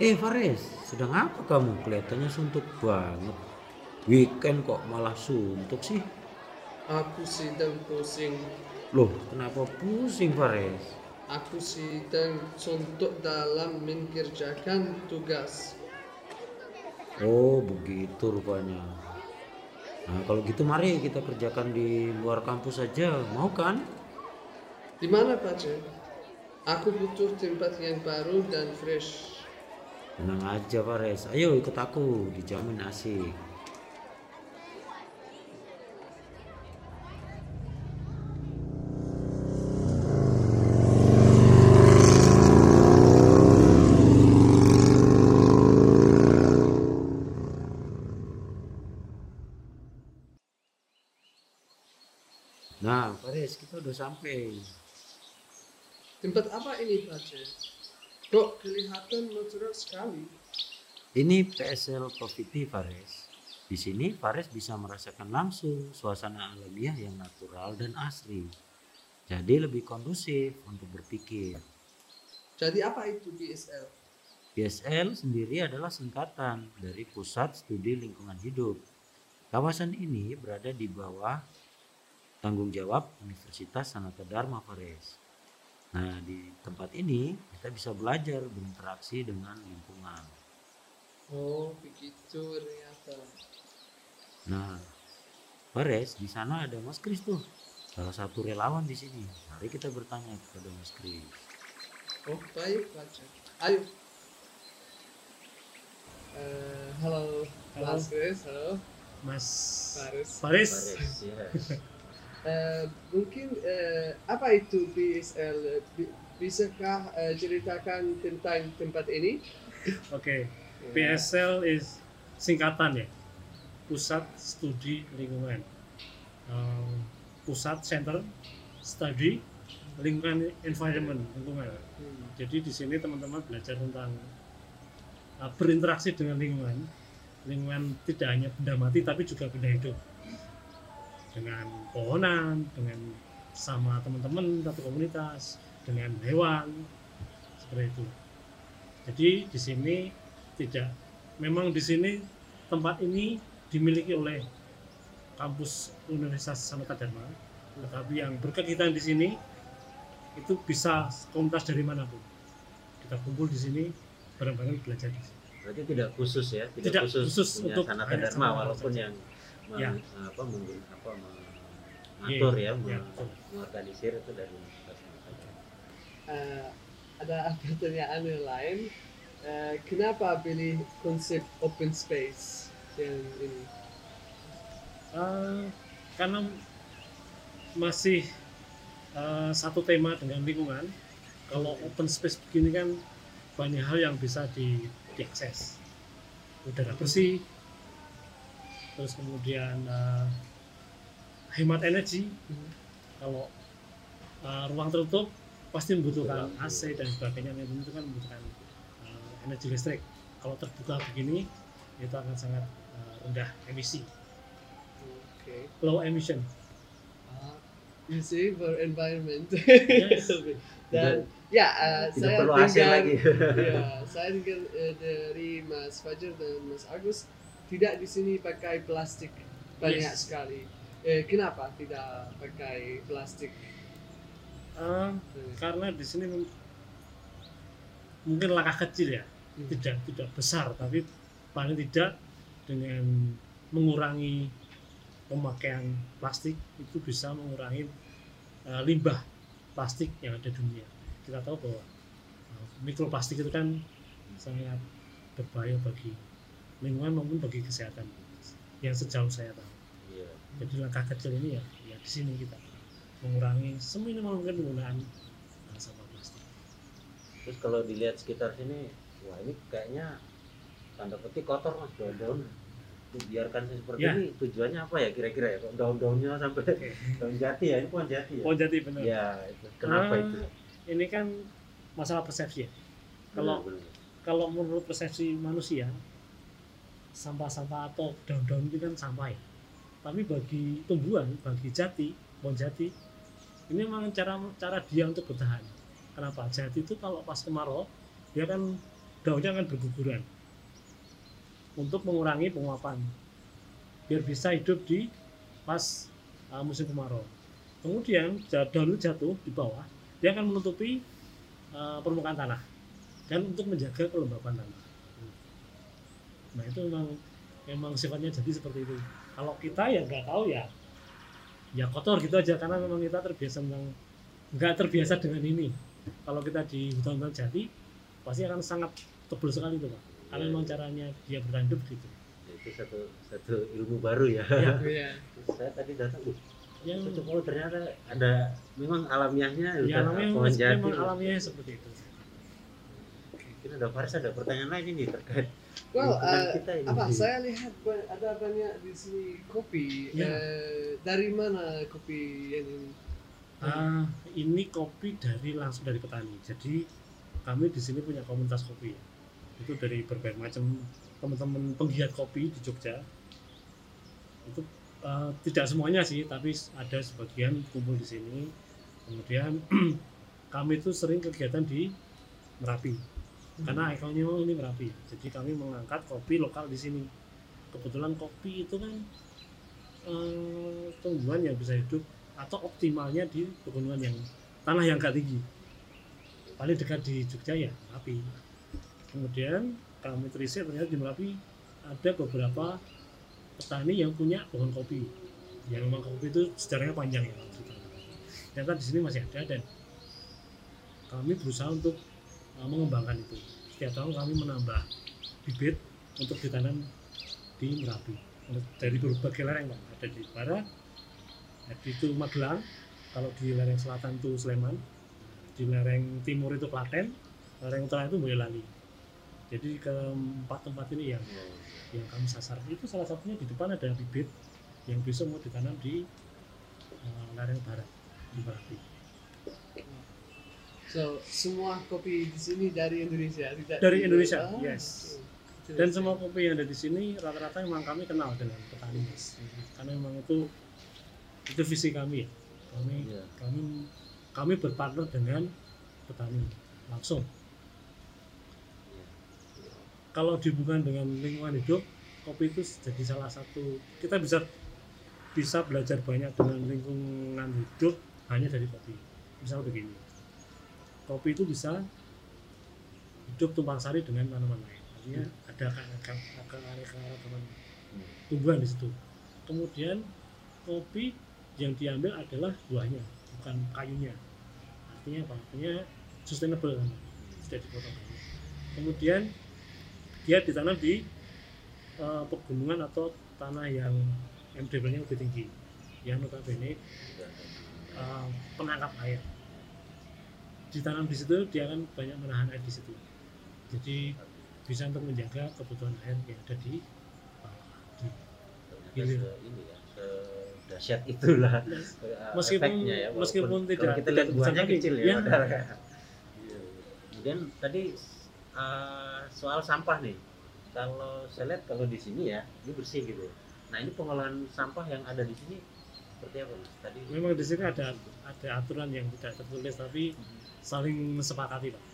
Eh Fares, sedang apa kamu? Kelihatannya suntuk banget. Weekend kok malah suntuk sih? Aku sedang pusing. Loh, kenapa pusing Fares? Aku sedang suntuk dalam mengerjakan tugas. Oh, begitu rupanya. Nah, kalau gitu mari kita kerjakan di luar kampus saja. Mau kan? Di mana, Pace? Aku butuh tempat yang baru dan fresh. Tenang aja Fares. Ayo ikut aku, dijamin asik. Nah, Fares, kita udah sampai. Tempat apa ini, Pace? Kok kelihatan natural sekali? Ini PSL Tea Fares. Di sini Fares bisa merasakan langsung suasana alamiah yang natural dan asri. Jadi lebih kondusif untuk berpikir. Jadi apa itu BSL? PSL sendiri adalah singkatan dari Pusat Studi Lingkungan Hidup. Kawasan ini berada di bawah tanggung jawab Universitas Sanata Dharma Fares. Nah, di tempat ini kita bisa belajar berinteraksi dengan lingkungan. Oh, begitu ternyata. Nah, Fares, di sana ada Mas Kris tuh. Salah satu relawan di sini. Mari kita bertanya kepada Mas Kris. Oh, baik, Pace. Ayo. Eh, halo, Halo. Mas Chris. Halo, Mas Faris. Faris. ya. Eh, mungkin eh, apa itu BSL? Bi- Bisakah eh, ceritakan tentang tempat ini? Oke, PSL is singkatan ya. Pusat Studi Lingkungan. Um, pusat Center Study Lingkungan Environment Lingkungan. Hmm. Jadi di sini teman-teman belajar tentang uh, berinteraksi dengan lingkungan. Lingkungan tidak hanya benda mati tapi juga benda hidup. Dengan pohonan, dengan sama teman-teman satu komunitas, dengan hewan, seperti itu. Jadi di sini tidak, memang di sini tempat ini dimiliki oleh kampus Universitas Sanata Dharma, tetapi yang berkegiatan di sini itu bisa komunitas dari mana pun. Kita kumpul di sini bareng-bareng belajar di sini. Berarti tidak khusus ya, tidak, Tidak khusus, khusus untuk Sanata hanya Dharma walaupun yang men- Ya. apa menggun- apa mengatur ya, Iya, men- iya, betul. mengorganisir itu dari. Eh, ada pertanyaan yang lain. Eh, kenapa pilih konsep open space yang ini? Eh, karena masih eh, satu tema dengan lingkungan. Kalau open space begini kan banyak hal yang bisa di, diakses. Udara bersih, terus kemudian eh, hemat energi. Kalau eh, ruang tertutup pasti membutuhkan AC dan sebagainya, itu kan membutuhkan eh, energi listrik. Kalau terbuka begini itu akan sangat eh, rendah emisi, Oke. low emission. Ah, you see for environment. Yes. Dan ya eh, Tidak saya perlu AC dengar, lagi. ya, saya dengar eh, dari Mas Fajar dan Mas Agus tidak di sini pakai plastik banyak Yes. sekali. Eh, kenapa tidak pakai plastik? Eh, karena di sini mung- mungkin langkah kecil ya, Hmm. tidak tidak besar, tapi paling tidak dengan mengurangi pemakaian plastik itu bisa mengurangi eh, limbah plastik yang ada di dunia. Kita tahu bahwa eh, mikroplastik itu kan sangat berbahaya bagi lingkungan maupun bagi kesehatan yang sejauh saya tahu. Iya. Jadi langkah kecil ini ya, ya di sini kita mengurangi seminimal mungkin penggunaan sampah plastik. Terus kalau dilihat sekitar sini, wah ini kayaknya tanda petik kotor mas daun-daun. Itu biarkan seperti Ya. ini tujuannya apa ya kira-kira ya? Kok daun-daunnya sampai Oke. daun jati ya? Ini pohon jati ya? Oh jadi benar. Ya, itu. Kenapa Ah, itu? Ini kan masalah persepsi ya. Kalau Benar-benar. kalau menurut persepsi manusia sampah-sampah atau daun-daun itu kan sampah ya. Tapi bagi tumbuhan, bagi jati, pohon jati, ini memang cara cara dia untuk bertahan. Kenapa? Jati itu kalau pas kemarau dia kan daunnya akan berguguran untuk mengurangi penguapan biar bisa hidup di pas uh, musim kemarau kemudian daun jatuh di bawah dia akan menutupi uh, permukaan tanah dan untuk menjaga kelembapan tanah nah itu memang memang sifatnya jadi seperti itu. Kalau kita ya nggak tahu ya. Ya kotor gitu aja karena memang kita terbiasa memang nggak terbiasa dengan ini. Kalau kita di hutan-hutan jati pasti akan sangat tebal sekali tuh pak. Karena memang caranya dia bertahan hidup gitu. Itu satu satu ilmu baru ya. Ya. Iya. Saya tadi datang, "Wih, yang itu oh ternyata ada memang alamiahnya ya pohon jati. memang alamiahnya seperti itu Mungkin ada Faris ada pertanyaan lain ini terkait Well, uh, kita ini. apa saya lihat ada banyak di sini kopi. Ya. Eh, dari mana kopi yang ini? Ah, ini kopi dari langsung dari petani. Jadi kami di sini punya komunitas kopi. Itu dari berbagai macam teman-teman penggiat kopi di Jogja. Itu eh, tidak semuanya sih, tapi ada sebagian kumpul di sini. Kemudian kami itu sering kegiatan di Merapi. Karena ikonnya ini Merapi. Jadi kami mengangkat kopi lokal di sini. Kebetulan kopi itu kan eh, tumbuhan yang bisa hidup atau optimalnya di pegunungan yang tanah yang agak tinggi paling dekat di Jogja ya Merapi kemudian kami riset ternyata di Merapi ada beberapa petani yang punya pohon kopi yang memang kopi itu sejarahnya panjang ya ternyata di sini masih ada dan kami berusaha untuk mengembangkan itu. Setiap tahun kami menambah bibit untuk ditanam di Merapi. Dari berbagai lereng Pak. ada di barat itu Magelang kalau di lereng selatan itu Sleman di lereng timur itu Klaten lereng utara itu Boyolali. Jadi keempat tempat ini yang yang kami sasar. Itu salah satunya di depan ada bibit yang besok mau ditanam di eh, lereng barat di Merapi So semua kopi di sini dari Indonesia, tidak Dari Indonesia, Ah, yes. oke. dan semua kopi yang ada di sini rata-rata memang kami kenal dengan petani mas karena memang itu itu visi kami ya kami Iya. kami kami berpartner dengan petani langsung kalau dihubungkan dengan lingkungan hidup kopi itu jadi salah satu kita bisa bisa belajar banyak dengan lingkungan hidup hanya dari kopi misal begini kopi itu bisa hidup tumpang sari dengan tanaman lain artinya ada akar akar akar tumbuhan di situ. Kemudian kopi yang diambil adalah buahnya bukan kayunya. Artinya apa? Artinya sustainable kan tidak dipotong kemudian dia ditanam di eh, pegunungan atau tanah yang MDB-nya lebih tinggi. Yang notabene eh, penangkap air ditanam di situ dia akan banyak menahan air di situ. Jadi bisa untuk menjaga kebutuhan air yang ada di di Hilir. ini ya dahsyat itulah Meskipun- efeknya ya, meskipun tidak- kita lihat buahnya kecil ya, ya. kemudian tadi eh, soal sampah nih. Kalau saya lihat kalau di sini ya ini bersih gitu. Nah ini pengolahan sampah yang ada di sini memang di sini ada ada aturan yang tidak tertulis tapi saling sepakati pak.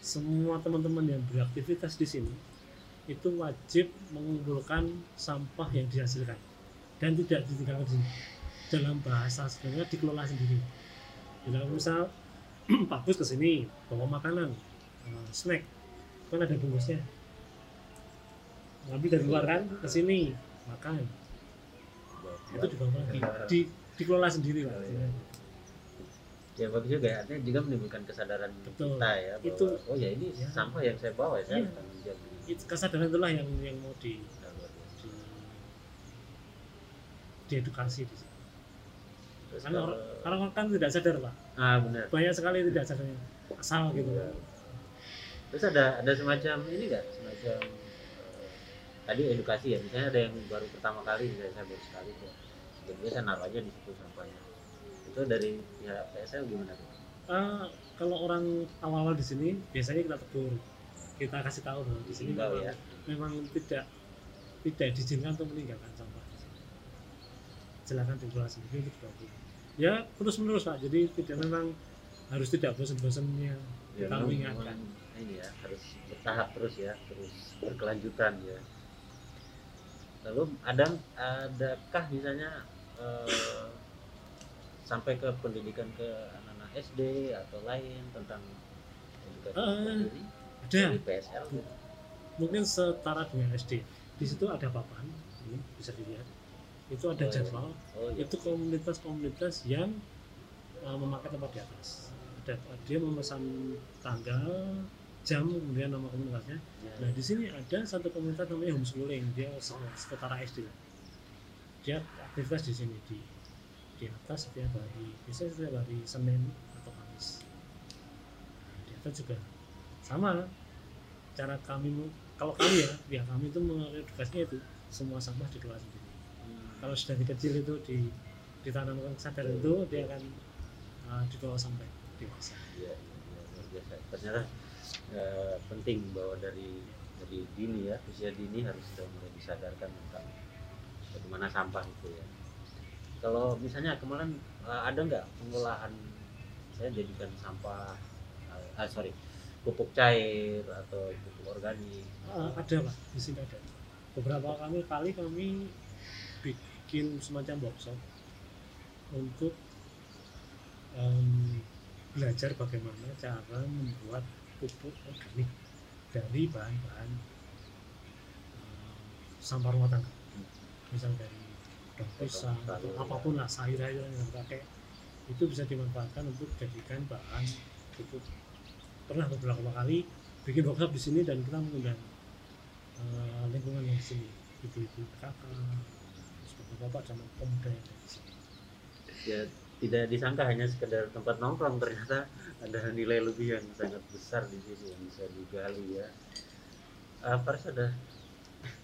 Semua teman-teman yang beraktivitas di sini itu wajib mengumpulkan sampah yang dihasilkan dan tidak ditinggalkan di sini. Dalam bahasa sebenarnya dikelola sendiri. Kalau misal Pak Bus ke sini bawa makanan eh, snack kan ada bungkusnya. Ngambil dari luar kan ke sini makan itu dibawa lagi di dikelola sendiri pak ya bagus juga ya artinya juga menimbulkan kesadaran Betul. kita ya bahwa, Itu- oh ya ini ya. sampah yang saya bawa ya Iya. ini. itu kesadaran itulah yang yang mau di, Nah, di diedukasi di sini. Terus Karena kalau- orang, orang kan tidak sadar pak, ah benar banyak sekali tidak sadar asal gitu. Iya. Terus ada ada semacam ini enggak? Semacam tadi edukasi ya, misalnya ada yang baru pertama kali, misalnya saya baru sekali tuh. Jadi saya naruh aja di situ sampahnya. Itu dari pihak PSL gimana tuh? Ah, kalau orang awal-awal di sini biasanya kita tegur, kita kasih tahu bahwa di sini memang, ya. memang tidak tidak diizinkan untuk meninggalkan sampah. di sini. Silakan dikelola sendiri untuk dibawa. Ya terus menerus pak, jadi tidak memang harus tidak bosan-bosannya Ya, kita mengingatkan. ini ya harus tahap terus ya terus berkelanjutan ya lalu ada adakah misalnya eh, sampai ke pendidikan ke anak-anak SD atau lain tentang edukasi mandiri ada. PSL gitu. mungkin setara dengan SD di situ ada papan ini bisa dilihat. Itu ada Oh, iya. jadwal. Oh iya. Itu komunitas-komunitas yang uh, memakai tempat di atas. Ada dia memesan tanggal jam kemudian nama komunitasnya. Ya, nah di sini ada satu komunitas namanya homeschooling. Dia se- setara SD lah dia aktivitas di sini di di atas setiap hari. Biasanya setiap hari Senin atau Kamis. Nah, di atas juga sama. Cara kami kalau kami ya ya kami itu mengedukasinya itu semua sampah dikelola sendiri. Hmm. kalau sudah kecil itu di ditanamkan kesadaran itu dia akan uh, dikelola sampai dewasa. Iya, iya, iya, luar biasa. Ternyata eh, penting bahwa dari dari dini ya usia dini harus sudah mulai disadarkan tentang bagaimana sampah itu ya. Kalau misalnya kemarin eh, ada nggak pengolahan saya jadikan sampah eh, ah, sorry pupuk cair atau pupuk organik Uh, ada pak di sini ada beberapa kali kali kami bikin semacam workshop untuk em, belajar bagaimana cara membuat pupuk organik dari bahan-bahan em, sampah rumah tangga. Misal dari daun pisang atau apa pun lah sayur-sayuran yang pakai itu bisa dimanfaatkan untuk jadikan bahan pupuk. Pernah beberapa kali bikin workshop di sini dan kita mengundang eh, lingkungan yang di sini. Ibu-ibu kakak bapak-bapak sama pemuda yang di sini. Ya tidak disangka hanya sekedar tempat nongkrong ternyata ada nilai lebih yang sangat besar di sini yang bisa digali ya. Uh, Pars ada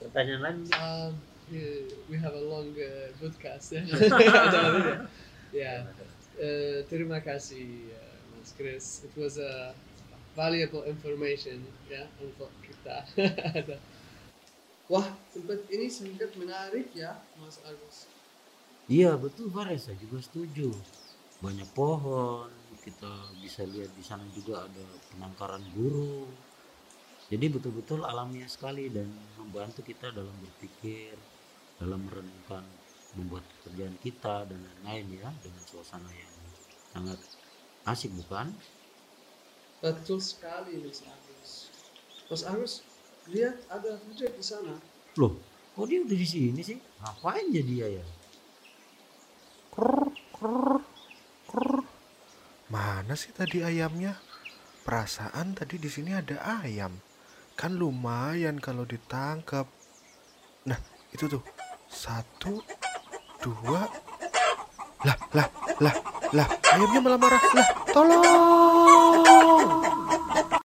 pertanyaan lain? Um, yeah, we have a long uh, podcast. yeah. yeah. Uh, terima kasih, uh, Mas Chris. It was a valuable information, ya, untuk kita. Wah, tempat ini sangat menarik ya, Mas Agus. Iya betul Fares, saya juga setuju. Banyak pohon, kita bisa lihat di sana juga ada penangkaran burung. Jadi betul-betul alamiah sekali dan membantu kita dalam berpikir, dalam merenungkan, membuat pekerjaan kita dan lain-lain ya dengan suasana yang sangat asik bukan? Betul sekali, Mas Agus. Mas Agus, lihat ada kucing di sana. Loh, kok dia udah di sini sih? Ngapain jadi dia ya? Krr, krr, krr. Mana sih tadi ayamnya? Perasaan tadi di sini ada ayam. Kan lumayan kalau ditangkap. Nah, itu tuh. Satu, dua. Lah, lah, lah, lah. Ayamnya malah marah. Lah, tolong.